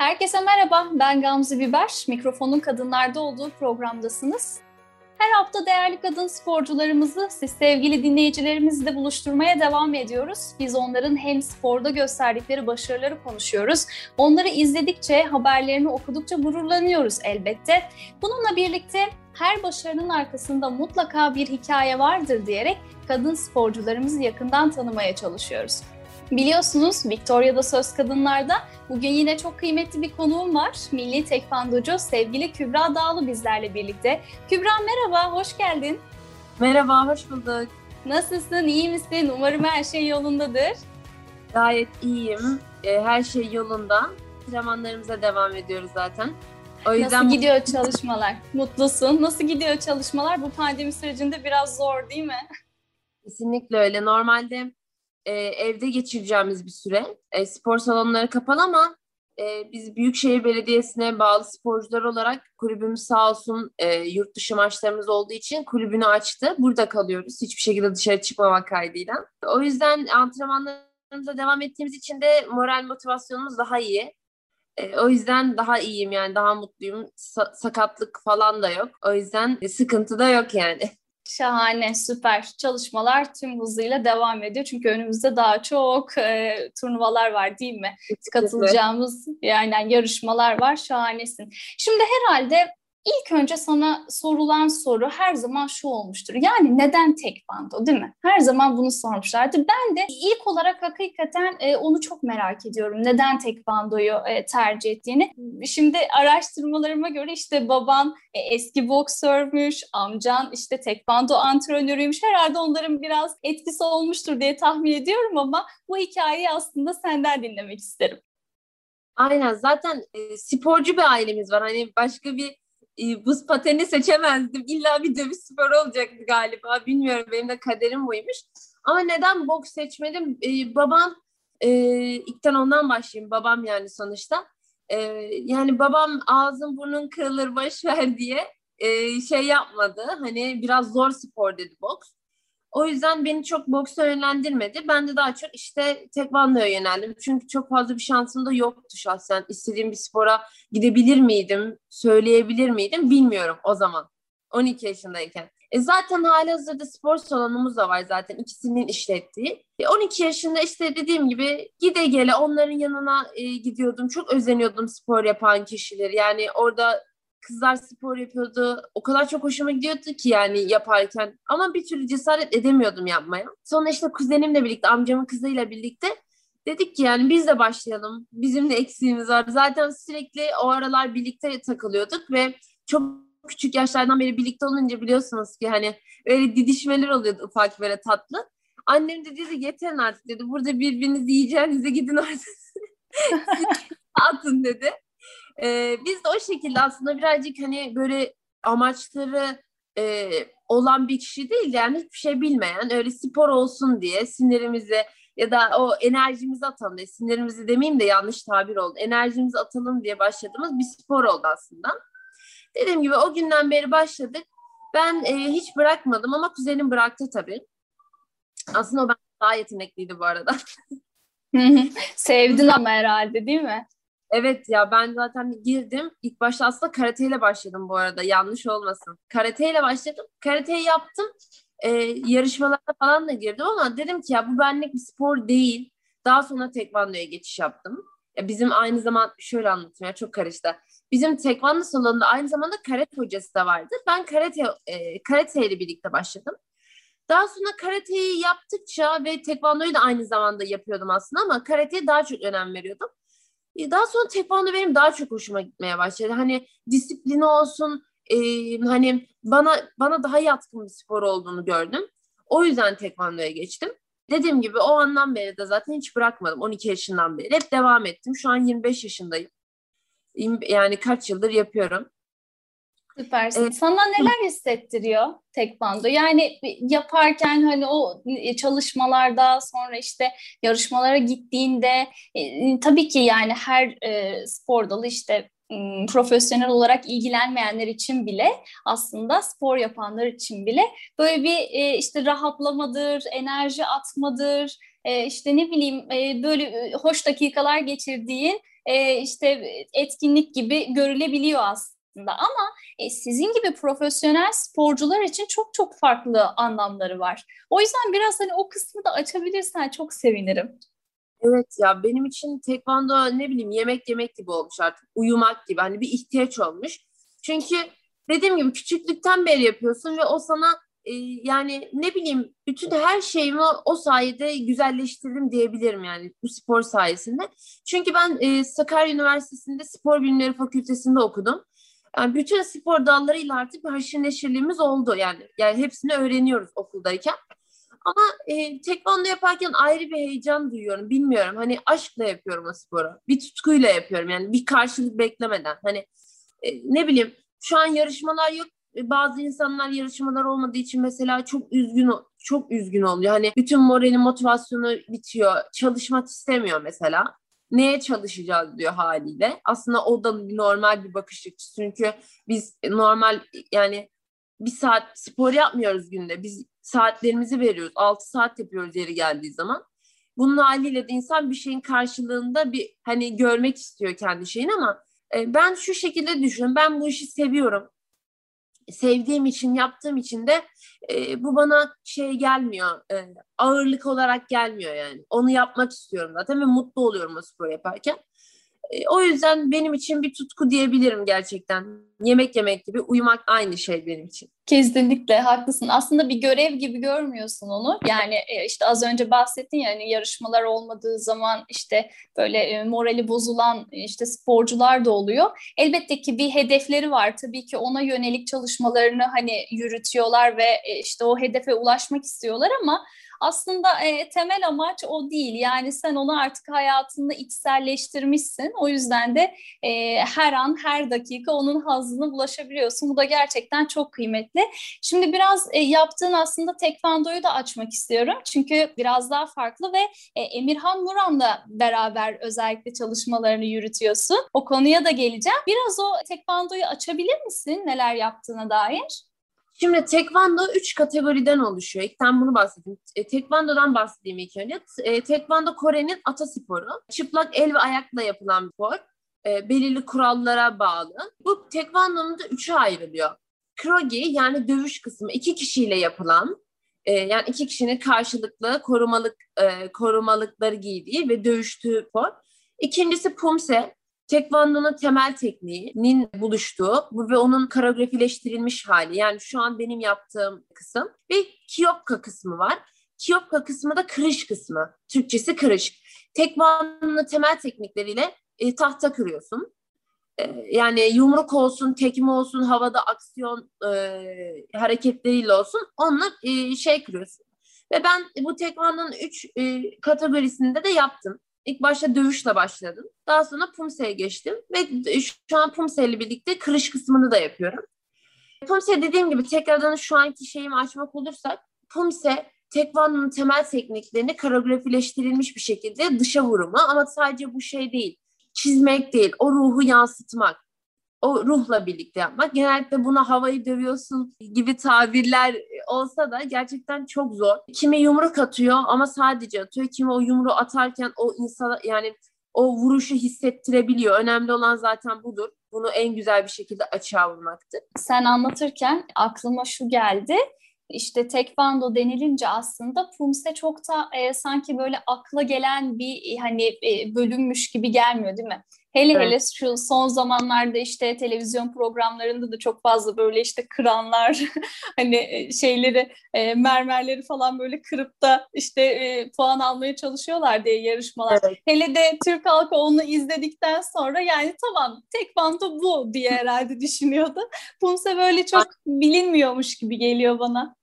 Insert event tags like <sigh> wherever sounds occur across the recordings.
Herkese merhaba, ben Gamze Biber. Mikrofonun kadınlarda olduğu programdasınız. Her hafta değerli kadın sporcularımızı siz sevgili dinleyicilerimizle buluşturmaya devam ediyoruz. Biz onların hem sporda gösterdikleri başarıları konuşuyoruz. Onları izledikçe, haberlerini okudukça gururlanıyoruz elbette. Bununla birlikte her başarının arkasında mutlaka bir hikaye vardır diyerek kadın sporcularımızı yakından tanımaya çalışıyoruz. Biliyorsunuz Victoria'da Söz Kadınlar'da bugün yine çok kıymetli bir konuğum var. Milli Tekvandocu sevgili Kübra Dağlı bizlerle birlikte. Kübra merhaba, hoş geldin. Merhaba, hoş bulduk. Nasılsın, iyi misin? Umarım her şey yolundadır. Gayet iyiyim. Ee, her şey yolunda. Antrenmanlarımıza devam ediyoruz zaten. O yüzden Nasıl gidiyor çalışmalar? Mutlusun. Nasıl gidiyor çalışmalar? Bu pandemi sürecinde biraz zor değil mi? Kesinlikle öyle. Normalde e, evde geçireceğimiz bir süre. E, spor salonları kapalı ama e, biz Büyükşehir Belediyesi'ne bağlı sporcular olarak kulübümüz sağ olsun e, yurt dışı maçlarımız olduğu için kulübünü açtı. Burada kalıyoruz hiçbir şekilde dışarı çıkmamak kaydıyla. O yüzden antrenmanlarımıza devam ettiğimiz için de moral motivasyonumuz daha iyi. E, o yüzden daha iyiyim yani daha mutluyum. Sa- sakatlık falan da yok. O yüzden sıkıntı da yok yani. <laughs> Şahane, süper. Çalışmalar tüm hızıyla devam ediyor. Çünkü önümüzde daha çok e, turnuvalar var değil mi? Katılacağımız yani yarışmalar var. Şahanesin. Şimdi herhalde İlk önce sana sorulan soru her zaman şu olmuştur. Yani neden tekvando değil mi? Her zaman bunu sormuşlardı. Ben de ilk olarak hakikaten e, onu çok merak ediyorum. Neden tekvandoyu e, tercih ettiğini. Şimdi araştırmalarıma göre işte baban e, eski boksörmüş, amcan işte tekvando antrenörüymüş. Herhalde onların biraz etkisi olmuştur diye tahmin ediyorum ama bu hikayeyi aslında senden dinlemek isterim. Aynen zaten e, sporcu bir ailemiz var. Hani başka bir e, buz pateni seçemezdim. İlla bir dövüş sporu olacaktı galiba. Bilmiyorum benim de kaderim buymuş. Ama neden boks seçmedim? E, babam e, ilkten ondan başlayayım. Babam yani sonuçta. E, yani babam ağzın burnun kırılır boş ver diye şey yapmadı. Hani biraz zor spor dedi boks. O yüzden beni çok boksa yönlendirmedi. Ben de daha çok işte tekvandoya yöneldim. Çünkü çok fazla bir şansım da yoktu şahsen. İstediğim bir spora gidebilir miydim, söyleyebilir miydim bilmiyorum o zaman. 12 yaşındayken. E zaten hali hazırda spor salonumuz da var zaten ikisinin işlettiği. E 12 yaşında işte dediğim gibi gide gele onların yanına e, gidiyordum. Çok özeniyordum spor yapan kişileri. Yani orada kızlar spor yapıyordu. O kadar çok hoşuma gidiyordu ki yani yaparken. Ama bir türlü cesaret edemiyordum yapmaya. Sonra işte kuzenimle birlikte, amcamın kızıyla birlikte dedik ki yani biz de başlayalım. Bizim de eksiğimiz var. Zaten sürekli o aralar birlikte takılıyorduk ve çok küçük yaşlardan beri birlikte olunca biliyorsunuz ki hani öyle didişmeler oluyordu ufak böyle tatlı. Annem de dedi yeter artık dedi. Burada birbirinizi yiyeceğinize gidin artık. <laughs> atın dedi. Ee, biz de o şekilde aslında birazcık hani böyle amaçları e, olan bir kişi değil yani hiçbir şey bilmeyen öyle spor olsun diye sinirimizi ya da o enerjimizi atalım diye sinirimizi demeyeyim de yanlış tabir oldu enerjimizi atalım diye başladığımız bir spor oldu aslında. Dediğim gibi o günden beri başladık. Ben e, hiç bırakmadım ama kuzenim bıraktı tabii. Aslında o ben daha yetenekliydi bu arada. <laughs> Sevdin ama herhalde değil mi? Evet ya ben zaten girdim. İlk başta aslında karateyle başladım bu arada. Yanlış olmasın. Karateyle başladım. Karateyi yaptım. Ee, yarışmalara falan da girdim ama dedim ki ya bu benlik bir spor değil. Daha sonra tekvandoya geçiş yaptım. Ya bizim aynı zaman şöyle anlatayım ya çok karıştı. Bizim tekvando salonunda aynı zamanda karate hocası da vardı. Ben karate e, karate ile birlikte başladım. Daha sonra karateyi yaptıkça ve tekvandoyu da aynı zamanda yapıyordum aslında ama karateye daha çok önem veriyordum. E, daha sonra tekvando benim daha çok hoşuma gitmeye başladı. Hani disiplini olsun, e, hani bana bana daha yatkın bir spor olduğunu gördüm. O yüzden tekvandoya geçtim. Dediğim gibi o andan beri de zaten hiç bırakmadım. 12 yaşından beri hep devam ettim. Şu an 25 yaşındayım. Yani kaç yıldır yapıyorum. Süpersin. Ee, Sana neler hissettiriyor tekvando? Yani yaparken hani o çalışmalarda sonra işte yarışmalara gittiğinde e, tabii ki yani her e, spor dalı işte profesyonel olarak ilgilenmeyenler için bile aslında spor yapanlar için bile böyle bir e, işte rahatlamadır, enerji atmadır, e, işte ne bileyim e, böyle e, hoş dakikalar geçirdiğin e, işte etkinlik gibi görülebiliyor aslında. Ama e, sizin gibi profesyonel sporcular için çok çok farklı anlamları var. O yüzden biraz hani o kısmı da açabilirsen çok sevinirim. Evet ya benim için tekvando ne bileyim yemek yemek gibi olmuş artık. Uyumak gibi hani bir ihtiyaç olmuş. Çünkü dediğim gibi küçüklükten beri yapıyorsun ve o sana e, yani ne bileyim bütün her şeyimi o sayede güzelleştirdim diyebilirim yani bu spor sayesinde. Çünkü ben e, Sakarya Üniversitesi'nde Spor Bilimleri Fakültesinde okudum. Yani bütün spor dallarıyla artık bir haşır neşirliğimiz oldu yani. Yani hepsini öğreniyoruz okuldayken. Ama e, tekvando yaparken ayrı bir heyecan duyuyorum. Bilmiyorum hani aşkla yapıyorum o sporu. Bir tutkuyla yapıyorum yani bir karşılık beklemeden. Hani e, ne bileyim şu an yarışmalar yok. E, bazı insanlar yarışmalar olmadığı için mesela çok üzgün çok üzgün oluyor. Hani bütün morali motivasyonu bitiyor. Çalışmak istemiyor mesela. Neye çalışacağız diyor haliyle. Aslında o da normal bir bakış açısı. Çünkü biz normal yani bir saat spor yapmıyoruz günde. Biz saatlerimizi veriyoruz. 6 saat yapıyoruz yeri geldiği zaman. Bunun haliyle de insan bir şeyin karşılığında bir hani görmek istiyor kendi şeyini ama e, ben şu şekilde düşünüyorum. Ben bu işi seviyorum. Sevdiğim için, yaptığım için de e, bu bana şey gelmiyor. E, ağırlık olarak gelmiyor yani. Onu yapmak istiyorum zaten ve mutlu oluyorum o spor yaparken. E, o yüzden benim için bir tutku diyebilirim gerçekten. Yemek yemek gibi uyumak aynı şey benim için. Kesinlikle haklısın. Aslında bir görev gibi görmüyorsun onu. Yani e, işte az önce bahsettin ya hani yarışmalar olmadığı zaman işte böyle e, morali bozulan işte sporcular da oluyor. Elbette ki bir hedefleri var. Tabii ki ona yönelik çalışmalarını hani yürütüyorlar ve işte o hedefe ulaşmak istiyorlar ama aslında e, temel amaç o değil. Yani sen onu artık hayatında içselleştirmişsin. O yüzden de e, her an, her dakika onun hazını bulaşabiliyorsun. Bu da gerçekten çok kıymetli. Şimdi biraz e, yaptığın aslında tekvandoyu da açmak istiyorum. Çünkü biraz daha farklı ve e, Emirhan Muran'la beraber özellikle çalışmalarını yürütüyorsun. O konuya da geleceğim. Biraz o tekvandoyu açabilir misin neler yaptığına dair? Şimdi tekvando üç kategoriden oluşuyor. İlkten bunu bahsedeyim. E, tekvandodan bahsedeyim ilk önce. E, tekvando Kore'nin atasporu. Çıplak el ve ayakla yapılan bir spor. E, belirli kurallara bağlı. Bu tekvandonun da üçe ayrılıyor. Krogi yani dövüş kısmı iki kişiyle yapılan e, yani iki kişinin karşılıklı korumalık e, korumalıkları giydiği ve dövüştüğü spor. İkincisi pumse Tekvando'nun temel tekniğinin buluştuğu ve onun koreografileştirilmiş hali. Yani şu an benim yaptığım kısım. Ve Kiyopka kısmı var. Kiyopka kısmı da kırış kısmı. Türkçesi kırış. Tekvando'nun temel teknikleriyle e, tahta kırıyorsun. E, yani yumruk olsun, tekme olsun, havada aksiyon e, hareketleriyle olsun onunla e, şey kırıyorsun. Ve ben bu tekvando'nun üç e, kategorisinde de yaptım. İlk başta dövüşle başladım. Daha sonra Pumse'ye geçtim ve şu an Pumse birlikte kırış kısmını da yapıyorum. Pumse dediğim gibi tekrardan şu anki şeyimi açmak olursak Pumse Tekvando'nun temel tekniklerini koreografileştirilmiş bir şekilde dışa vurumu ama sadece bu şey değil. Çizmek değil, o ruhu yansıtmak o ruhla birlikte yapmak. Genellikle buna havayı dövüyorsun gibi tabirler olsa da gerçekten çok zor. Kimi yumruk atıyor ama sadece atıyor. Kimi o yumruğu atarken o insana yani o vuruşu hissettirebiliyor. Önemli olan zaten budur. Bunu en güzel bir şekilde açığa vurmaktır. Sen anlatırken aklıma şu geldi işte tekvando denilince aslında Pumse çok da e, sanki böyle akla gelen bir hani e, bölünmüş gibi gelmiyor değil mi? Hele evet. hele şu son zamanlarda işte televizyon programlarında da çok fazla böyle işte kıranlar <laughs> hani e, şeyleri e, mermerleri falan böyle kırıp da işte e, puan almaya çalışıyorlar diye yarışmalar. Evet. Hele de Türk halkı onu izledikten sonra yani tamam tekvando bu diye herhalde <laughs> düşünüyordu. Pumse böyle çok bilinmiyormuş gibi geliyor bana.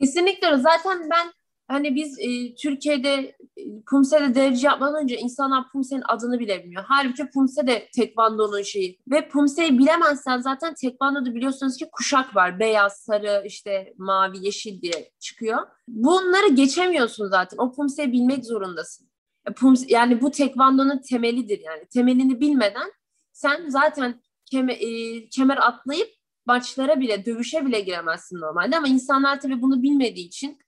Kesinlikle. Zaten ben hani biz e, Türkiye'de e, Pumse'de derece yapmadan önce insanlar Pumse'nin adını bile bilmiyor. Halbuki Pumse de tekvandonun şeyi. Ve Pumse'yi bilemezsen zaten tekvandoda biliyorsunuz ki kuşak var. Beyaz, sarı, işte mavi, yeşil diye çıkıyor. Bunları geçemiyorsun zaten. O Pumse'yi bilmek zorundasın. E, Pumse, yani bu tekvandonun temelidir yani. Temelini bilmeden sen zaten keme, e, kemer atlayıp maçlara bile, dövüşe bile giremezsin normalde. Ama insanlar tabii bunu bilmediği için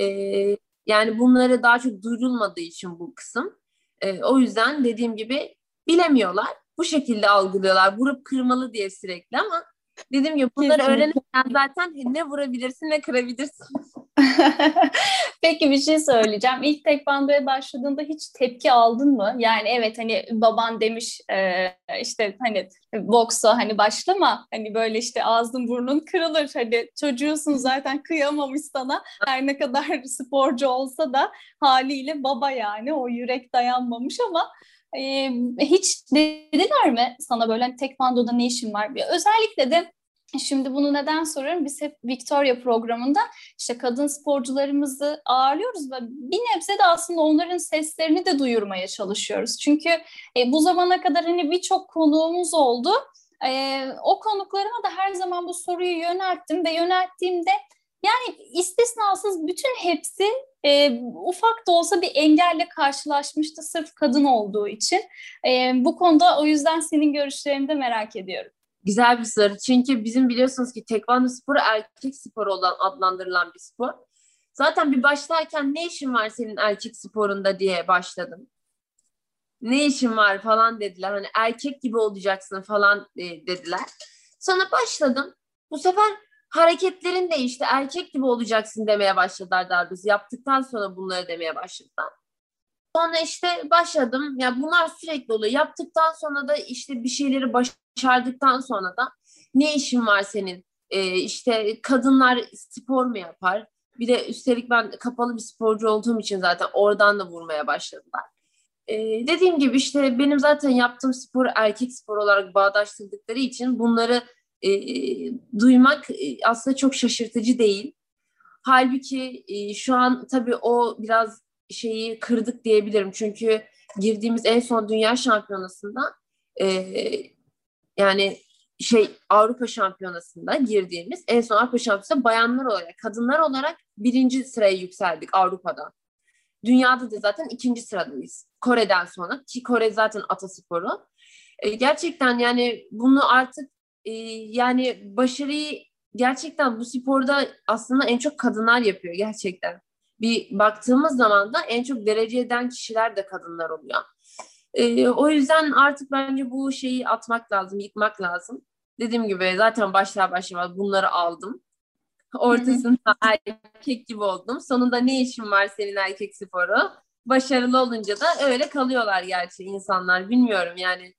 e, yani bunları daha çok duyurulmadığı için bu kısım. E, o yüzden dediğim gibi bilemiyorlar. Bu şekilde algılıyorlar. Vurup kırmalı diye sürekli ama Dediğim gibi bunları Kesinlikle. öğrenirken zaten ne vurabilirsin ne kırabilirsin. <laughs> Peki bir şey söyleyeceğim. İlk tekvandoya başladığında hiç tepki aldın mı? Yani evet hani baban demiş e, işte hani boksa hani başlama hani böyle işte ağzın burnun kırılır. Hani çocuğusun zaten kıyamamış sana. Her ne kadar sporcu olsa da haliyle baba yani o yürek dayanmamış ama e, hiç dediler mi sana böyle hani tekvandoda ne işin var? Özellikle de Şimdi bunu neden soruyorum? Biz hep Victoria programında işte kadın sporcularımızı ağırlıyoruz ve bir nebze de aslında onların seslerini de duyurmaya çalışıyoruz. Çünkü e, bu zamana kadar hani birçok konuğumuz oldu. E, o konuklarıma da her zaman bu soruyu yönelttim ve yönelttiğimde yani istisnasız bütün hepsi e, ufak da olsa bir engelle karşılaşmıştı sırf kadın olduğu için. E, bu konuda o yüzden senin görüşlerini de merak ediyorum. Güzel bir soru. Çünkü bizim biliyorsunuz ki tekvando sporu erkek sporu olan adlandırılan bir spor. Zaten bir başlarken ne işin var senin erkek sporunda diye başladım. Ne işin var falan dediler. Hani erkek gibi olacaksın falan e, dediler. Sonra başladım. Bu sefer hareketlerin değişti. Erkek gibi olacaksın demeye başladılar daha biz. Yaptıktan sonra bunları demeye başladılar. Sonra işte başladım. Ya bunlar sürekli oluyor. Yaptıktan sonra da işte bir şeyleri başardıktan sonra da ne işin var senin? Ee, işte kadınlar spor mu yapar? Bir de üstelik ben kapalı bir sporcu olduğum için zaten oradan da vurmaya başladılar. Ee, dediğim gibi işte benim zaten yaptığım spor erkek spor olarak bağdaştırdıkları için bunları e, duymak e, aslında çok şaşırtıcı değil. Halbuki e, şu an tabii o biraz şeyi kırdık diyebilirim. Çünkü girdiğimiz en son dünya şampiyonasında e, yani şey Avrupa şampiyonasında girdiğimiz en son Avrupa şampiyonasında bayanlar olarak, kadınlar olarak birinci sıraya yükseldik Avrupa'da. Dünyada da zaten ikinci sıradayız. Kore'den sonra ki Kore zaten atasporu. E, gerçekten yani bunu artık e, yani başarıyı gerçekten bu sporda aslında en çok kadınlar yapıyor gerçekten bir baktığımız zaman da en çok derece eden kişiler de kadınlar oluyor. E, o yüzden artık bence bu şeyi atmak lazım, yıkmak lazım. Dediğim gibi zaten başlar başlamaz bunları aldım. Ortasında erkek gibi oldum. Sonunda ne işin var senin erkek sporu? Başarılı olunca da öyle kalıyorlar gerçi insanlar. Bilmiyorum yani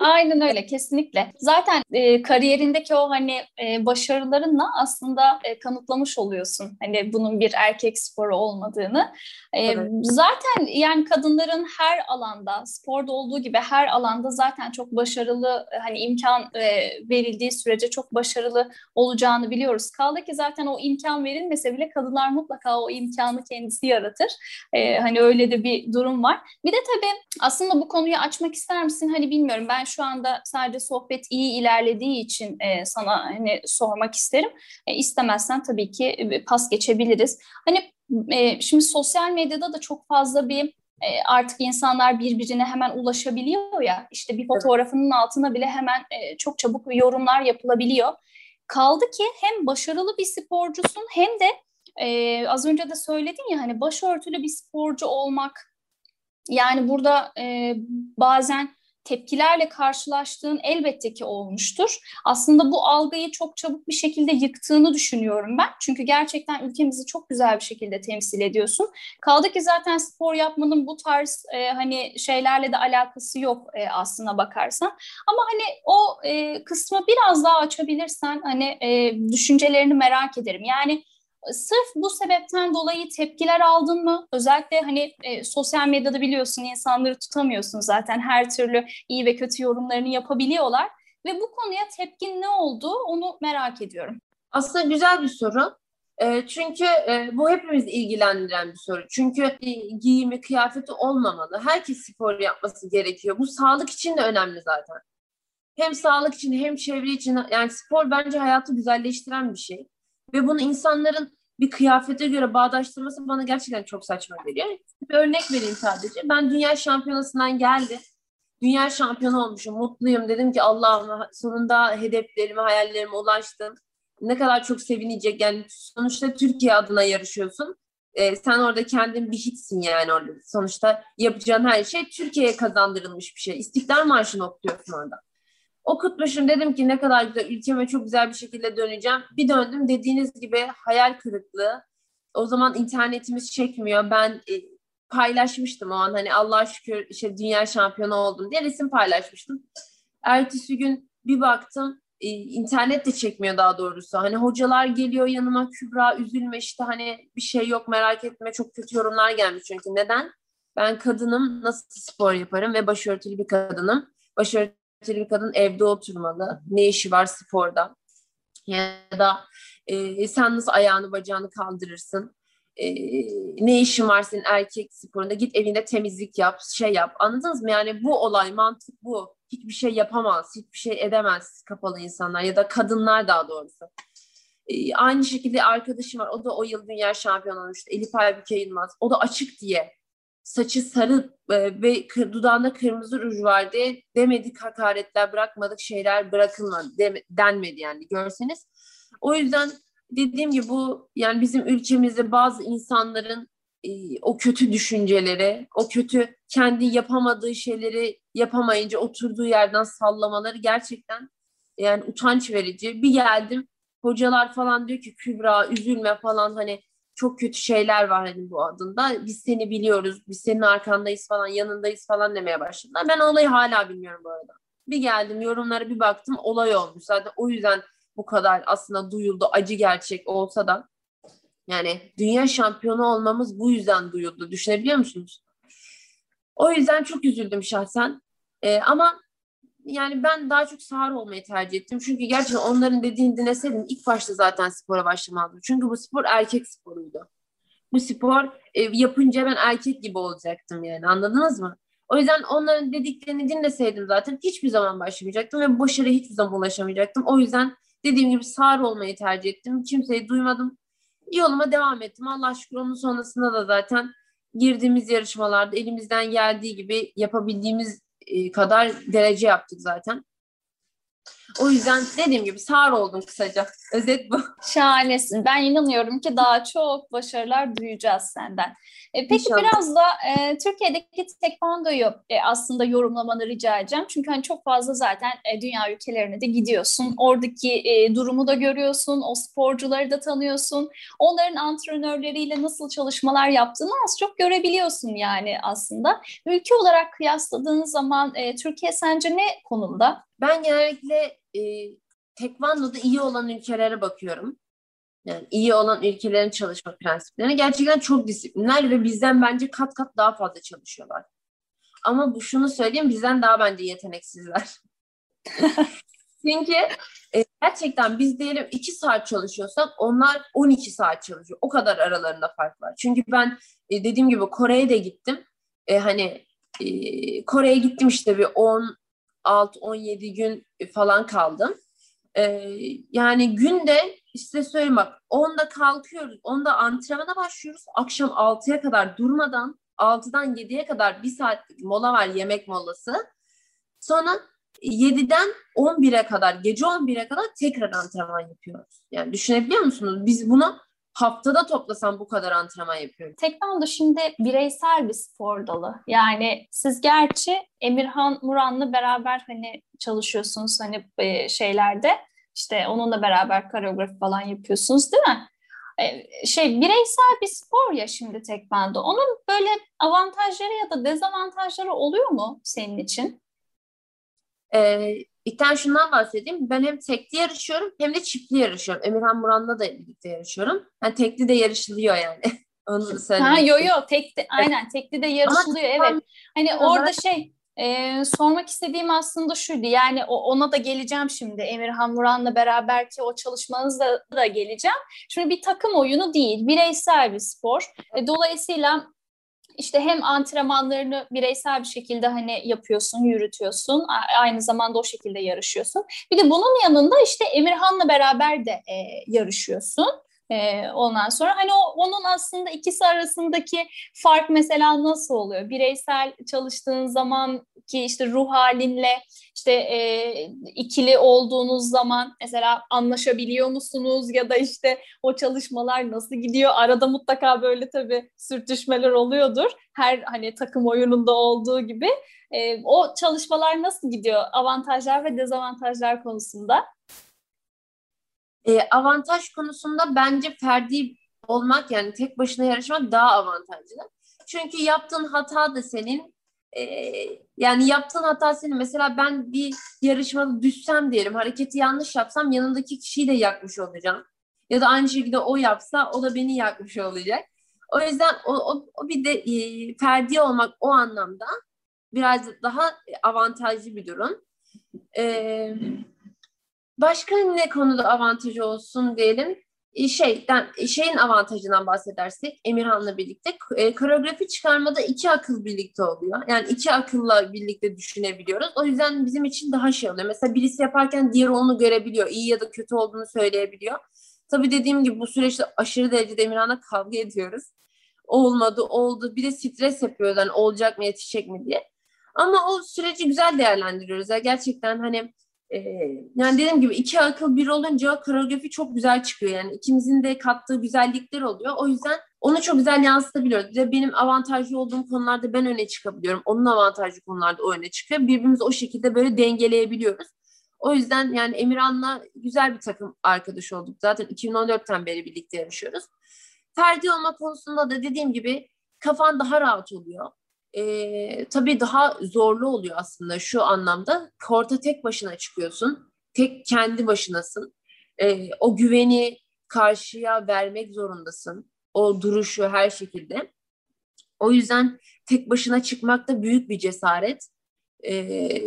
Aynen öyle kesinlikle. Zaten e, kariyerindeki o hani e, başarılarınla aslında e, kanıtlamış oluyorsun. Hani bunun bir erkek sporu olmadığını. E, evet. Zaten yani kadınların her alanda sporda olduğu gibi her alanda zaten çok başarılı hani imkan e, verildiği sürece çok başarılı olacağını biliyoruz. Kaldı ki zaten o imkan verilmese bile kadınlar mutlaka o imkanı kendisi yaratır. E, hani öyle de bir durum var. Bir de tabii aslında bu konuyu açmak ister misin? Hani bilmiyorum ben şu anda sadece sohbet iyi ilerlediği için e, sana hani sormak isterim. E, istemezsen tabii ki e, pas geçebiliriz. Hani e, şimdi sosyal medyada da çok fazla bir e, artık insanlar birbirine hemen ulaşabiliyor ya. İşte bir fotoğrafının altına bile hemen e, çok çabuk yorumlar yapılabiliyor. Kaldı ki hem başarılı bir sporcusun hem de e, az önce de söyledin ya hani başörtülü bir sporcu olmak yani burada e, bazen tepkilerle karşılaştığın elbette ki olmuştur. Aslında bu algıyı çok çabuk bir şekilde yıktığını düşünüyorum ben. Çünkü gerçekten ülkemizi çok güzel bir şekilde temsil ediyorsun. Kaldı ki zaten spor yapmanın bu tarz e, hani şeylerle de alakası yok e, aslına bakarsan. Ama hani o e, kısmı biraz daha açabilirsen hani e, düşüncelerini merak ederim. Yani Sırf bu sebepten dolayı tepkiler aldın mı? Özellikle hani e, sosyal medyada biliyorsun insanları tutamıyorsun zaten her türlü iyi ve kötü yorumlarını yapabiliyorlar. Ve bu konuya tepkin ne oldu onu merak ediyorum. Aslında güzel bir soru. E, çünkü e, bu hepimiz ilgilendiren bir soru. Çünkü e, giyimi, kıyafeti olmamalı. Herkes spor yapması gerekiyor. Bu sağlık için de önemli zaten. Hem sağlık için hem çevre için. Yani spor bence hayatı güzelleştiren bir şey. Ve bunu insanların bir kıyafete göre bağdaştırması bana gerçekten çok saçma geliyor. Bir örnek vereyim sadece. Ben dünya şampiyonasından geldim. Dünya şampiyonu olmuşum. Mutluyum. Dedim ki Allah'ım sonunda hedeflerime, hayallerime ulaştım. Ne kadar çok sevinecek. Yani sonuçta Türkiye adına yarışıyorsun. e, sen orada kendin bir hitsin yani orada. Sonuçta yapacağın her şey Türkiye'ye kazandırılmış bir şey. İstiklal Marşı'nı okuyorsun orada. Okutmuşum dedim ki ne kadar güzel ülkeme çok güzel bir şekilde döneceğim. Bir döndüm dediğiniz gibi hayal kırıklığı. O zaman internetimiz çekmiyor. Ben e, paylaşmıştım o an hani Allah şükür işte dünya şampiyonu oldum diye resim paylaşmıştım. Ertesi gün bir baktım e, internet de çekmiyor daha doğrusu. Hani hocalar geliyor yanıma Kübra üzülme işte hani bir şey yok merak etme çok kötü yorumlar gelmiş çünkü neden? Ben kadınım nasıl spor yaparım ve başörtülü bir kadınım. Başörtülü bir kadın evde oturmalı. Ne işi var sporda? Ya da e, sen nasıl ayağını bacağını kaldırırsın? E, ne işin var senin erkek sporunda? Git evinde temizlik yap, şey yap. Anladınız mı? Yani bu olay, mantık bu hiçbir şey yapamaz, hiçbir şey edemez kapalı insanlar ya da kadınlar daha doğrusu. Ee, aynı şekilde arkadaşım var. O da o yıl dünya şampiyonu olmuştu. Elif Aybüke Yılmaz. O da açık diye saçı sarı e, ve dudağında kırmızı ruj var diye demedik hakaretler bırakmadık şeyler bırakılmadı de, denmedi yani görseniz. O yüzden dediğim gibi bu yani bizim ülkemizde bazı insanların e, o kötü düşünceleri, o kötü kendi yapamadığı şeyleri yapamayınca oturduğu yerden sallamaları gerçekten yani utanç verici. Bir geldim hocalar falan diyor ki Kübra üzülme falan hani çok kötü şeyler var hani bu adında. Biz seni biliyoruz, biz senin arkandayız falan, yanındayız falan demeye başladılar. Ben olayı hala bilmiyorum bu arada. Bir geldim yorumlara bir baktım olay olmuş. Zaten o yüzden bu kadar aslında duyuldu acı gerçek olsa da yani dünya şampiyonu olmamız bu yüzden duyuldu. Düşünebiliyor musunuz? O yüzden çok üzüldüm şahsen. Ee, ama yani ben daha çok sağır olmayı tercih ettim. Çünkü gerçekten onların dediğini dinleseydim ilk başta zaten spora başlamazdım. Çünkü bu spor erkek sporuydu. Bu spor e, yapınca ben erkek gibi olacaktım yani anladınız mı? O yüzden onların dediklerini dinleseydim zaten hiçbir zaman başlamayacaktım ve başarıya hiçbir zaman ulaşamayacaktım. O yüzden dediğim gibi sağır olmayı tercih ettim. Kimseyi duymadım yoluma devam ettim. Allah şükür onun sonrasında da zaten girdiğimiz yarışmalarda elimizden geldiği gibi yapabildiğimiz kadar derece yaptık zaten. O yüzden dediğim gibi sağır oldum kısaca. Özet bu. Şahanesin. Ben inanıyorum ki daha çok başarılar duyacağız senden. E, peki İnşallah. biraz da e, Türkiye'deki tekvandoyu e, aslında yorumlamanı rica edeceğim. Çünkü hani çok fazla zaten e, dünya ülkelerine de gidiyorsun. Oradaki e, durumu da görüyorsun. O sporcuları da tanıyorsun. Onların antrenörleriyle nasıl çalışmalar yaptığını az çok görebiliyorsun yani aslında. Ülke olarak kıyasladığın zaman e, Türkiye sence ne konumda? Ben genellikle e, tekvandoda iyi olan ülkelere bakıyorum. Yani iyi olan ülkelerin çalışma prensiplerine gerçekten çok disiplinler ve bizden bence kat kat daha fazla çalışıyorlar. Ama bu şunu söyleyeyim bizden daha bence yeteneksizler. <laughs> Çünkü e, gerçekten biz diyelim 2 saat çalışıyorsak onlar 12 saat çalışıyor. O kadar aralarında fark var. Çünkü ben e, dediğim gibi Kore'ye de gittim. E, hani e, Kore'ye gittim işte bir 10 6-17 gün falan kaldım. Ee, yani günde işte söyleyeyim bak 10'da kalkıyoruz, 10'da antrenmana başlıyoruz. Akşam 6'ya kadar durmadan 6'dan 7'ye kadar bir saat mola var yemek molası. Sonra 7'den 11'e kadar, gece 11'e kadar tekrar antrenman yapıyoruz. Yani düşünebiliyor musunuz? Biz bunu haftada toplasam bu kadar antrenman yapıyorum. Tekvando şimdi bireysel bir spor dalı. Yani siz gerçi Emirhan Muran'la beraber hani çalışıyorsunuz hani e, şeylerde. İşte onunla beraber koreografi falan yapıyorsunuz değil mi? E, şey bireysel bir spor ya şimdi tekvando. Onun böyle avantajları ya da dezavantajları oluyor mu senin için? Ee, İlkten şundan bahsedeyim. Ben hem tekli yarışıyorum hem de çiftli yarışıyorum. Emirhan Muran'la da birlikte yarışıyorum. Yani tekli de yarışılıyor yani. <laughs> Onu. Ha yo yo tekli aynen tekli de yarışılıyor Ama evet. Hani orada şey e, sormak istediğim aslında şuydu. Yani o, ona da geleceğim şimdi. Emirhan Muran'la beraber ki o çalışmanızda da geleceğim. Şimdi bir takım oyunu değil. Bireysel bir spor. E, dolayısıyla işte hem antrenmanlarını bireysel bir şekilde hani yapıyorsun, yürütüyorsun. Aynı zamanda o şekilde yarışıyorsun. Bir de bunun yanında işte Emirhan'la beraber de e, yarışıyorsun. Ondan sonra hani o onun aslında ikisi arasındaki fark mesela nasıl oluyor? Bireysel çalıştığın zaman ki işte ruh halinle işte e, ikili olduğunuz zaman mesela anlaşabiliyor musunuz ya da işte o çalışmalar nasıl gidiyor? Arada mutlaka böyle tabii sürtüşmeler oluyordur. Her hani takım oyununda olduğu gibi. E, o çalışmalar nasıl gidiyor? Avantajlar ve dezavantajlar konusunda. E, avantaj konusunda bence ferdi olmak yani tek başına yarışmak daha avantajlı. Çünkü yaptığın hata da senin e, yani yaptığın hata senin. Mesela ben bir yarışmada düşsem diyelim hareketi yanlış yapsam yanındaki kişiyi de yakmış olacağım. Ya da aynı şekilde o yapsa o da beni yakmış olacak. O yüzden o, o, o bir de e, ferdi olmak o anlamda biraz daha avantajlı bir durum. Ee, başka ne konuda avantajı olsun diyelim. E, şeyden e, şeyin avantajından bahsedersek Emirhan'la birlikte e, koreografi çıkarmada iki akıl birlikte oluyor. Yani iki akılla birlikte düşünebiliyoruz. O yüzden bizim için daha şey oluyor. Mesela birisi yaparken diğeri onu görebiliyor. İyi ya da kötü olduğunu söyleyebiliyor. Tabii dediğim gibi bu süreçte aşırı derecede Emirhan'la kavga ediyoruz. Olmadı, oldu. Bir de stres yapıyoruz. Yani olacak mı, yetişecek mi diye. Ama o süreci güzel değerlendiriyoruz. Yani gerçekten hani yani dediğim gibi iki akıl bir olunca koreografi çok güzel çıkıyor. Yani ikimizin de kattığı güzellikler oluyor. O yüzden onu çok güzel yansıtabiliyoruz. Bir benim avantajlı olduğum konularda ben öne çıkabiliyorum. Onun avantajlı konularda o öne çıkıyor. Birbirimizi o şekilde böyle dengeleyebiliyoruz. O yüzden yani Emirhan'la güzel bir takım arkadaş olduk. Zaten 2014'ten beri birlikte yarışıyoruz. Ferdi olma konusunda da dediğim gibi kafan daha rahat oluyor e, tabii daha zorlu oluyor aslında şu anlamda. Korta tek başına çıkıyorsun. Tek kendi başınasın. E, o güveni karşıya vermek zorundasın. O duruşu her şekilde. O yüzden tek başına çıkmak da büyük bir cesaret. E,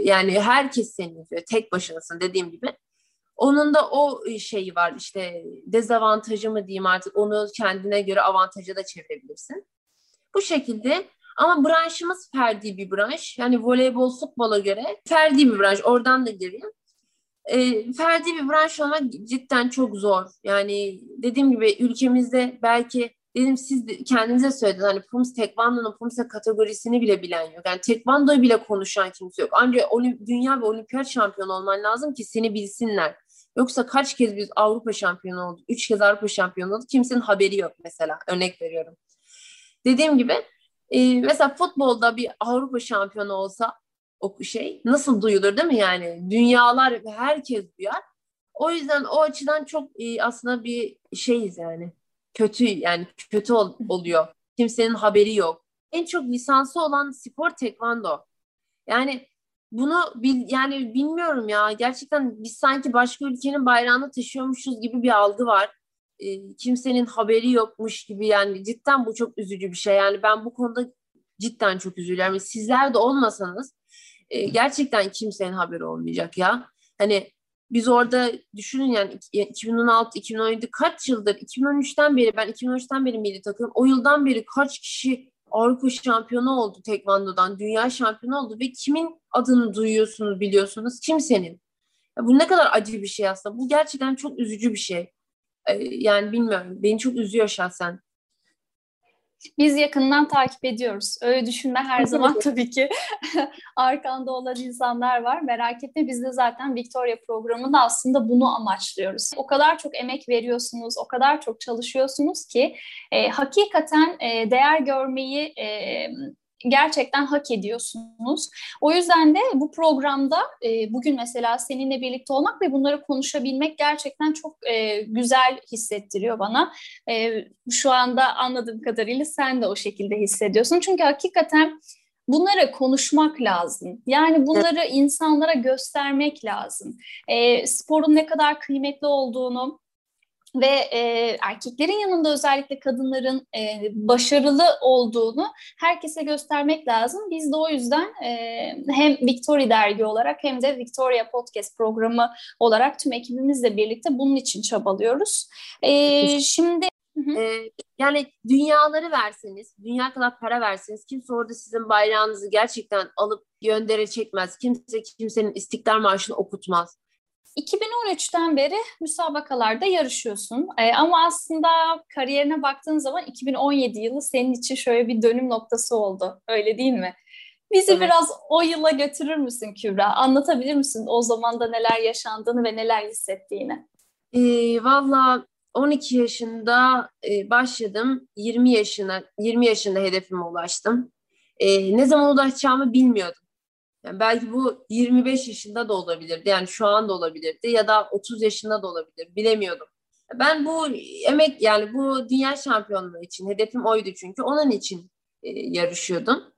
yani herkes seni yapıyor. Tek başınasın dediğim gibi. Onun da o şeyi var işte dezavantajı mı diyeyim artık onu kendine göre avantaja da çevirebilirsin. Bu şekilde ama branşımız ferdi bir branş. Yani voleybol, futbola göre ferdi bir branş. Oradan da gireyim. E, ferdi bir branş olmak cidden çok zor. Yani dediğim gibi ülkemizde belki dedim siz de kendinize söylediniz hani Pums Tekvando'nun Pumsa kategorisini bile bilen yok. Yani Tekvando'yu bile konuşan kimse yok. Ancak olim, dünya ve olimpiyat şampiyonu olman lazım ki seni bilsinler. Yoksa kaç kez biz Avrupa şampiyonu olduk, üç kez Avrupa şampiyonu olduk. Kimsenin haberi yok mesela. Örnek veriyorum. Dediğim gibi e, mesela futbolda bir Avrupa şampiyonu olsa o şey nasıl duyulur değil mi yani? Dünyalar herkes duyar. O yüzden o açıdan çok e, aslında bir şeyiz yani. Kötü yani kötü ol, oluyor. Kimsenin haberi yok. En çok lisansı olan spor tekvando. Yani bunu bil, yani bilmiyorum ya gerçekten biz sanki başka ülkenin bayrağını taşıyormuşuz gibi bir algı var e, kimsenin haberi yokmuş gibi yani cidden bu çok üzücü bir şey. Yani ben bu konuda cidden çok üzülüyorum. Sizler de olmasanız e, gerçekten kimsenin haberi olmayacak ya. Hani biz orada düşünün yani 2016, 2017 kaç yıldır 2013'ten beri ben 2013'ten beri milli takım o yıldan beri kaç kişi Avrupa şampiyonu oldu tekvandodan, dünya şampiyonu oldu ve kimin adını duyuyorsunuz, biliyorsunuz? Kimsenin. Ya bu ne kadar acı bir şey aslında. Bu gerçekten çok üzücü bir şey. Yani bilmiyorum beni çok üzüyor şahsen. Biz yakından takip ediyoruz. Öyle düşünme her zaman tabii ki <laughs> arkanda olan insanlar var. Merak etme biz de zaten Victoria programında aslında bunu amaçlıyoruz. O kadar çok emek veriyorsunuz, o kadar çok çalışıyorsunuz ki e, hakikaten e, değer görmeyi e, gerçekten hak ediyorsunuz. O yüzden de bu programda e, bugün mesela seninle birlikte olmak ve bunları konuşabilmek gerçekten çok e, güzel hissettiriyor bana. E, şu anda anladığım kadarıyla sen de o şekilde hissediyorsun. Çünkü hakikaten bunları konuşmak lazım. Yani bunları insanlara göstermek lazım. E, sporun ne kadar kıymetli olduğunu, ve e, erkeklerin yanında özellikle kadınların e, başarılı olduğunu herkese göstermek lazım. Biz de o yüzden e, hem Victoria dergi olarak hem de Victoria Podcast programı olarak tüm ekibimizle birlikte bunun için çabalıyoruz. E, şimdi Ee, yani dünyaları verseniz, dünya kadar para verseniz kimse orada sizin bayrağınızı gerçekten alıp göndere çekmez. Kimse kimsenin istiklal marşını okutmaz. 2013'ten beri müsabakalarda yarışıyorsun. Ee, ama aslında kariyerine baktığın zaman 2017 yılı senin için şöyle bir dönüm noktası oldu. Öyle değil mi? Bizi evet. biraz o yıla götürür müsün Kübra? Anlatabilir misin o zamanda neler yaşandığını ve neler hissettiğini? E, Valla 12 yaşında e, başladım. 20 yaşına 20 yaşında hedefime ulaştım. E, ne zaman ulaşacağımı bilmiyordum. Yani belki bu 25 yaşında da olabilirdi. Yani şu anda olabilirdi ya da 30 yaşında da olabilir. Bilemiyordum. Ben bu emek yani bu dünya şampiyonluğu için hedefim oydu çünkü onun için e, yarışıyordum.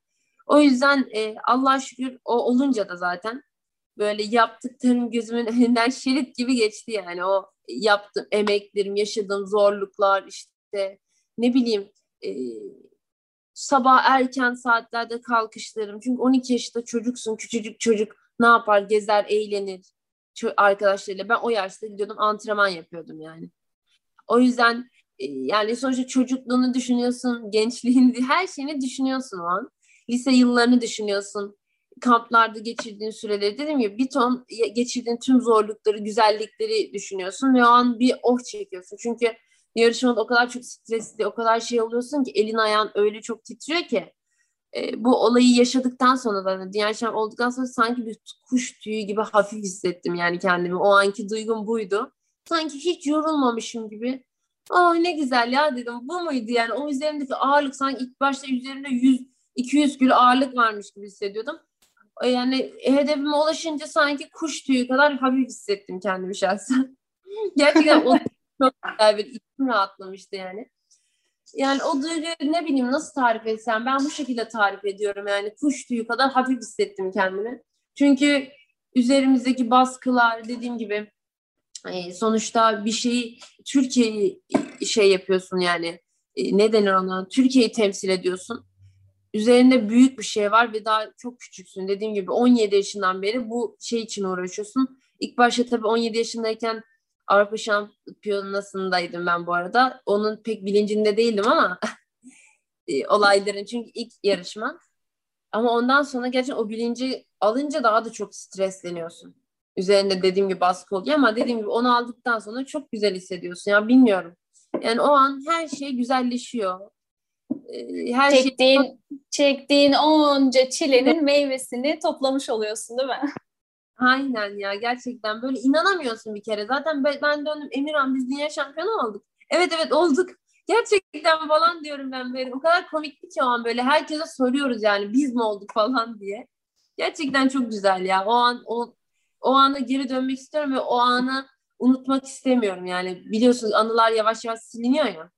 O yüzden e, Allah şükür o olunca da zaten böyle yaptıklarım gözümün önünden <laughs> şerit gibi geçti yani o yaptığım emeklerim, yaşadığım zorluklar işte ne bileyim e, sabah erken saatlerde kalkışlarım. Çünkü 12 yaşında çocuksun, küçücük çocuk ne yapar? Gezer, eğlenir arkadaşlarıyla. Ben o yaşta gidiyordum antrenman yapıyordum yani. O yüzden e, yani sonuçta çocukluğunu düşünüyorsun, <laughs> gençliğini, her şeyini düşünüyorsun o an. Lise yıllarını düşünüyorsun. Kamplarda geçirdiğin süreleri dedim ya bir ton geçirdiğin tüm zorlukları, güzellikleri düşünüyorsun ve o an bir oh çekiyorsun. Çünkü yarışmada o kadar çok stresli, o kadar şey oluyorsun ki elin ayağın öyle çok titriyor ki e, bu olayı yaşadıktan sonra da diğer şey olduktan sonra sanki bir kuş tüyü gibi hafif hissettim yani kendimi. O anki duygum buydu. Sanki hiç yorulmamışım gibi. Oh ne güzel ya dedim. Bu muydu yani? O üzerimdeki ağırlık sanki ilk başta üzerimde 100 200 kilo ağırlık varmış gibi hissediyordum. Yani hedefime ulaşınca sanki kuş tüyü kadar hafif hissettim kendimi şahsen. <laughs> Gerçekten o çok güzel bir içim rahatlamıştı yani. Yani o duyguyu ne bileyim nasıl tarif etsem ben bu şekilde tarif ediyorum yani kuş tüyü kadar hafif hissettim kendimi. Çünkü üzerimizdeki baskılar dediğim gibi e, sonuçta bir şeyi Türkiye'yi şey yapıyorsun yani e, ne denir ona Türkiye'yi temsil ediyorsun. Üzerinde büyük bir şey var ve daha çok küçüksün. Dediğim gibi 17 yaşından beri bu şey için uğraşıyorsun. İlk başta tabii 17 yaşındayken Avrupa Şampiyonası'ndaydım ben bu arada. Onun pek bilincinde değildim ama <laughs> e, olayların çünkü ilk yarışma. Ama ondan sonra gerçekten o bilinci alınca daha da çok stresleniyorsun. Üzerinde dediğim gibi baskı oluyor ama dediğim gibi onu aldıktan sonra çok güzel hissediyorsun. Ya bilmiyorum. Yani o an her şey güzelleşiyor. E, her çektiğin, şey... çektiğin onca çilenin meyvesini toplamış oluyorsun değil mi? Aynen ya gerçekten böyle inanamıyorsun bir kere. Zaten ben, döndüm Emirhan biz dünya şampiyonu olduk. Evet evet olduk. Gerçekten falan diyorum ben böyle. O kadar komikti ki o an böyle herkese soruyoruz yani biz mi olduk falan diye. Gerçekten çok güzel ya. O an o o ana geri dönmek istiyorum ve o anı unutmak istemiyorum yani. Biliyorsunuz anılar yavaş yavaş siliniyor ya.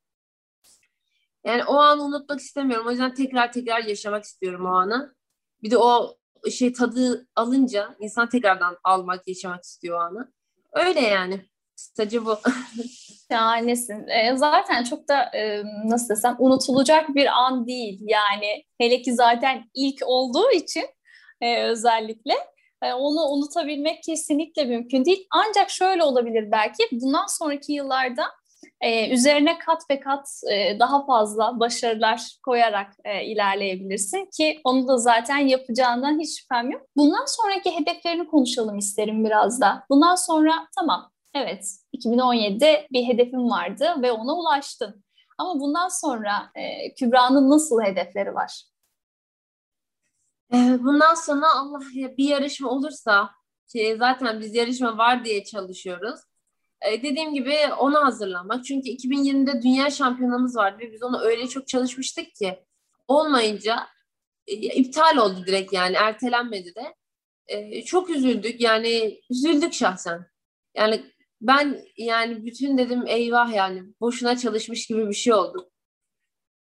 Yani o anı unutmak istemiyorum. O yüzden tekrar tekrar yaşamak istiyorum o anı. Bir de o şey tadı alınca insan tekrardan almak, yaşamak istiyor anı. Öyle yani. Kısaca bu. <laughs> Şahanesin. E, zaten çok da e, nasıl desem unutulacak bir an değil. Yani hele ki zaten ilk olduğu için e, özellikle e, onu unutabilmek kesinlikle mümkün değil. Ancak şöyle olabilir belki bundan sonraki yıllarda e, üzerine kat ve kat e, daha fazla başarılar koyarak e, ilerleyebilirsin ki onu da zaten yapacağından hiç şüphem yok. Bundan sonraki hedeflerini konuşalım isterim biraz da. Bundan sonra tamam evet 2017'de bir hedefim vardı ve ona ulaştın. Ama bundan sonra e, Kübra'nın nasıl hedefleri var? E, bundan sonra Allah bir yarışma olursa ki zaten biz yarışma var diye çalışıyoruz. E, dediğim gibi ona hazırlanmak. Çünkü 2020'de dünya şampiyonamız vardı ve biz ona öyle çok çalışmıştık ki olmayınca e, iptal oldu direkt yani ertelenmedi de. E, çok üzüldük yani üzüldük şahsen. Yani ben yani bütün dedim eyvah yani boşuna çalışmış gibi bir şey oldu.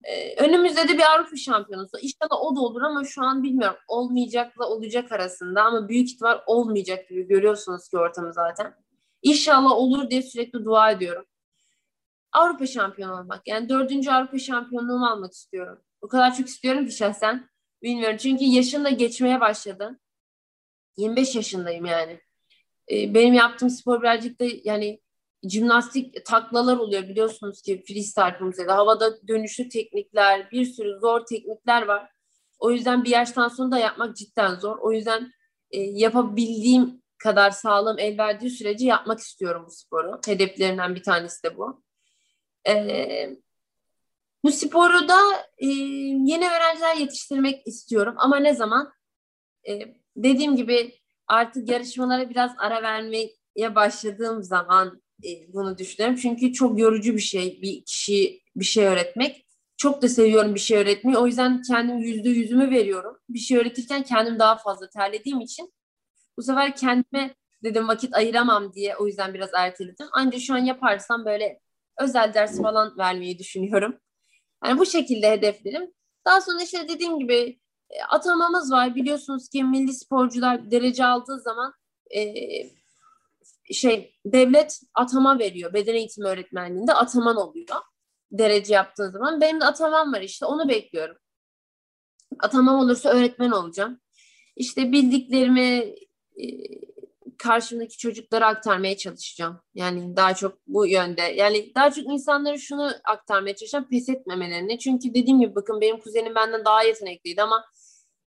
Ee, önümüzde de bir Avrupa şampiyonası. İnşallah o da olur ama şu an bilmiyorum. Olmayacakla olacak arasında ama büyük ihtimal olmayacak gibi görüyorsunuz ki ortamı zaten. İnşallah olur diye sürekli dua ediyorum. Avrupa şampiyonu olmak. Yani dördüncü Avrupa şampiyonluğumu almak istiyorum. O kadar çok istiyorum ki şahsen. Bilmiyorum. Çünkü yaşım da geçmeye başladı. 25 yaşındayım yani. Ee, benim yaptığım spor birazcık da yani jimnastik taklalar oluyor biliyorsunuz ki freestyle kumsede. Havada dönüşlü teknikler, bir sürü zor teknikler var. O yüzden bir yaştan sonra da yapmak cidden zor. O yüzden e, yapabildiğim kadar sağlam el verdiği sürece yapmak istiyorum bu sporu. Hedeflerimden bir tanesi de bu. Ee, bu sporu da e, yeni öğrenciler yetiştirmek istiyorum ama ne zaman? E, dediğim gibi artık yarışmalara biraz ara vermeye başladığım zaman e, bunu düşünüyorum. Çünkü çok yorucu bir şey bir kişi bir şey öğretmek. Çok da seviyorum bir şey öğretmeyi. O yüzden kendim yüzde yüzümü veriyorum. Bir şey öğretirken kendim daha fazla terlediğim için bu sefer kendime dedim vakit ayıramam diye o yüzden biraz erteledim. Ancak şu an yaparsam böyle özel ders falan vermeyi düşünüyorum. Yani bu şekilde hedeflerim. Daha sonra işte dediğim gibi e, atamamız var. Biliyorsunuz ki milli sporcular derece aldığı zaman e, şey devlet atama veriyor. Beden eğitimi öğretmenliğinde ataman oluyor. Derece yaptığı zaman. Benim de atamam var işte onu bekliyorum. Atamam olursa öğretmen olacağım. İşte bildiklerimi karşımdaki çocuklara aktarmaya çalışacağım. Yani daha çok bu yönde. Yani daha çok insanlara şunu aktarmaya çalışacağım. Pes etmemelerini. Çünkü dediğim gibi bakın benim kuzenim benden daha yetenekliydi ama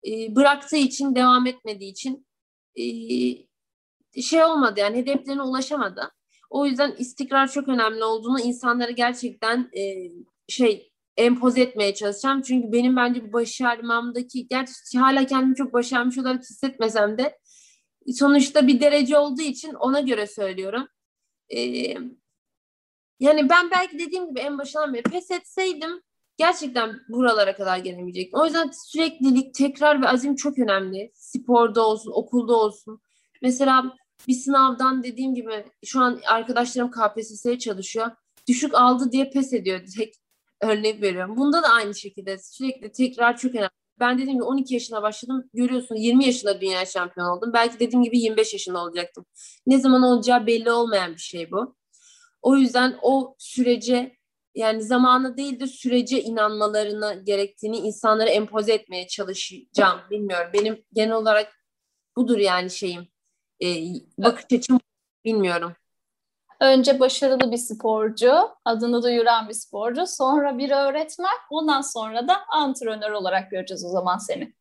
e, bıraktığı için, devam etmediği için e, şey olmadı yani hedeflerine ulaşamadı. O yüzden istikrar çok önemli olduğunu insanlara gerçekten e, şey empoze etmeye çalışacağım. Çünkü benim bence başarmamdaki gerçi hala kendimi çok başarmış olarak hissetmesem de sonuçta bir derece olduğu için ona göre söylüyorum. Ee, yani ben belki dediğim gibi en başından beri pes etseydim gerçekten buralara kadar gelemeyecektim. O yüzden süreklilik, tekrar ve azim çok önemli. Sporda olsun, okulda olsun. Mesela bir sınavdan dediğim gibi şu an arkadaşlarım KPSS'ye çalışıyor. Düşük aldı diye pes ediyor direkt. Örnek veriyorum. Bunda da aynı şekilde sürekli tekrar çok önemli. Ben dediğim gibi 12 yaşına başladım. Görüyorsun 20 yaşında dünya şampiyonu oldum. Belki dediğim gibi 25 yaşında olacaktım. Ne zaman olacağı belli olmayan bir şey bu. O yüzden o sürece yani zamanı değil de sürece inanmalarını gerektiğini insanlara empoze etmeye çalışacağım. Bilmiyorum. Benim genel olarak budur yani şeyim. Ee, bakış açım bilmiyorum. Önce başarılı bir sporcu, adını duyuran bir sporcu, sonra bir öğretmen, ondan sonra da antrenör olarak göreceğiz o zaman seni.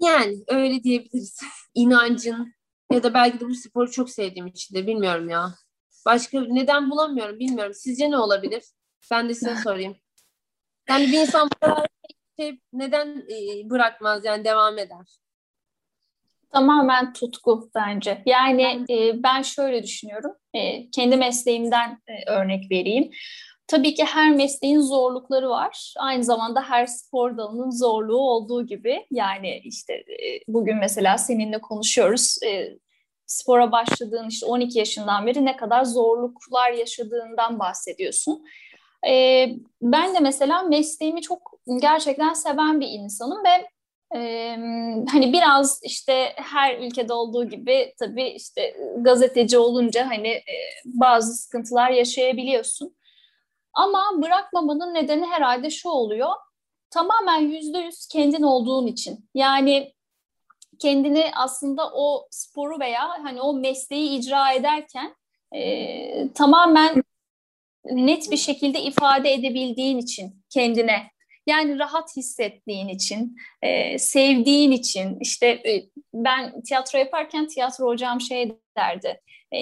Yani öyle diyebiliriz. <laughs> İnancın ya da belki de bu sporu çok sevdiğim için de bilmiyorum ya. Başka neden bulamıyorum bilmiyorum. Sizce ne olabilir? Ben de size sorayım. Yani bir insan şey neden e, bırakmaz yani devam eder? Tamamen tutku bence. Yani e, ben şöyle düşünüyorum. E, kendi mesleğimden e, örnek vereyim. Tabii ki her mesleğin zorlukları var. Aynı zamanda her spor dalının zorluğu olduğu gibi. Yani işte e, bugün mesela seninle konuşuyoruz. E, spora başladığın işte 12 yaşından beri ne kadar zorluklar yaşadığından bahsediyorsun. E, ben de mesela mesleğimi çok gerçekten seven bir insanım ve ee, hani biraz işte her ülkede olduğu gibi tabii işte gazeteci olunca hani e, bazı sıkıntılar yaşayabiliyorsun. Ama bırakmamanın nedeni herhalde şu oluyor. Tamamen yüzde yüz kendin olduğun için. Yani kendini aslında o sporu veya hani o mesleği icra ederken e, tamamen net bir şekilde ifade edebildiğin için kendine yani rahat hissettiğin için, e, sevdiğin için, işte e, ben tiyatro yaparken tiyatro hocam şey derdi, e,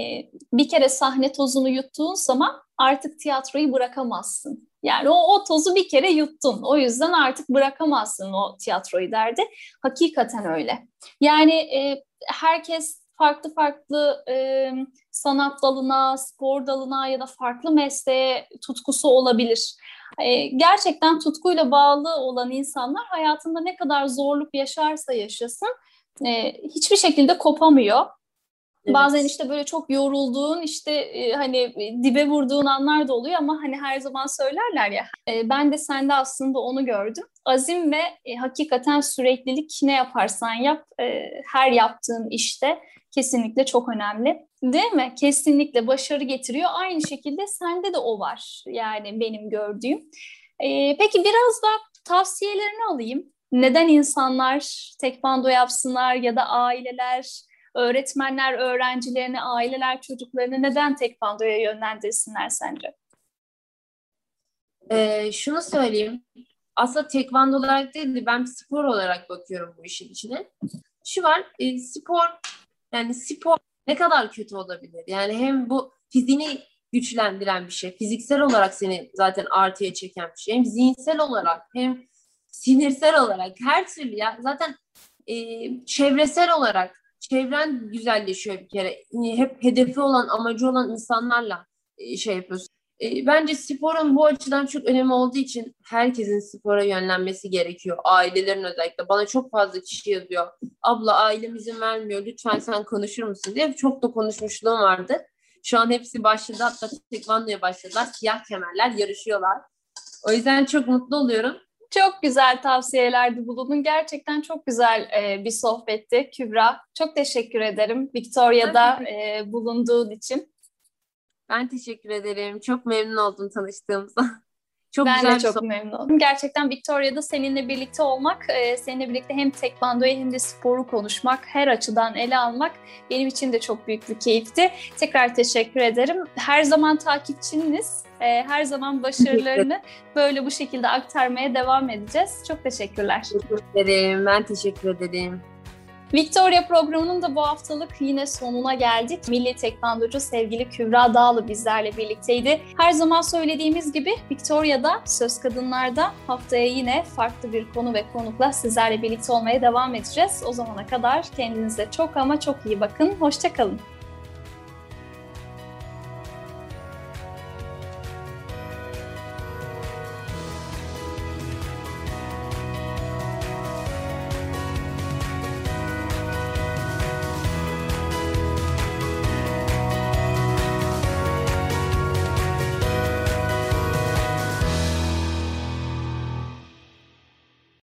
bir kere sahne tozunu yuttuğun zaman artık tiyatroyu bırakamazsın. Yani o, o tozu bir kere yuttun. O yüzden artık bırakamazsın o tiyatroyu derdi. Hakikaten öyle. Yani e, herkes farklı farklı e, sanat dalına, spor dalına ya da farklı mesleğe tutkusu olabilir. E, gerçekten tutkuyla bağlı olan insanlar hayatında ne kadar zorluk yaşarsa yaşasın e, hiçbir şekilde kopamıyor. Evet. Bazen işte böyle çok yorulduğun işte e, hani dibe vurduğun anlar da oluyor ama hani her zaman söylerler ya. E, ben de sende aslında onu gördüm. Azim ve e, hakikaten süreklilik ne yaparsan yap her yaptığın işte kesinlikle çok önemli. Değil mi? Kesinlikle başarı getiriyor. Aynı şekilde sende de o var. Yani benim gördüğüm. Ee, peki biraz da tavsiyelerini alayım. Neden insanlar tekvando yapsınlar ya da aileler, öğretmenler öğrencilerini, aileler çocuklarını neden tekvandoya yönlendirsinler sence? Ee, şunu söyleyeyim. Aslında tekvando olarak değil de ben spor olarak bakıyorum bu işin içine. Şu var, e, spor yani spor ne kadar kötü olabilir? Yani hem bu fiziğini güçlendiren bir şey. Fiziksel olarak seni zaten artıya çeken bir şey. Hem zihinsel olarak hem sinirsel olarak her türlü ya zaten e, çevresel olarak çevren güzelleşiyor bir kere. Hep hedefi olan, amacı olan insanlarla e, şey yapıyorsun. E, bence sporun bu açıdan çok önemi olduğu için herkesin spora yönlenmesi gerekiyor. Ailelerin özellikle. Bana çok fazla kişi yazıyor. Abla ailem izin vermiyor. Lütfen sen konuşur musun diye. Çok da konuşmuşluğum vardı. Şu an hepsi başladı. Hatta tekvandoya başladılar. Siyah kemerler yarışıyorlar. O yüzden çok mutlu oluyorum. Çok güzel tavsiyelerde bulundun. Gerçekten çok güzel e, bir sohbetti Kübra. Çok teşekkür ederim Victoria'da e, bulunduğun için. Ben teşekkür ederim. Çok memnun oldum tanıştığımıza. <laughs> Çok ben güzel de çok memnun oldum. Gerçekten Victoria'da seninle birlikte olmak, e, seninle birlikte hem tekvandoyu hem de sporu konuşmak, her açıdan ele almak benim için de çok büyük bir keyifti. Tekrar teşekkür ederim. Her zaman takipçiniz. E, her zaman başarılarını böyle bu şekilde aktarmaya devam edeceğiz. Çok teşekkürler. Teşekkür ederim. Ben teşekkür ederim. Victoria programının da bu haftalık yine sonuna geldik. Milli tekvandocu sevgili Kübra Dağlı bizlerle birlikteydi. Her zaman söylediğimiz gibi Victoria'da Söz Kadınlar'da haftaya yine farklı bir konu ve konukla sizlerle birlikte olmaya devam edeceğiz. O zamana kadar kendinize çok ama çok iyi bakın. Hoşçakalın.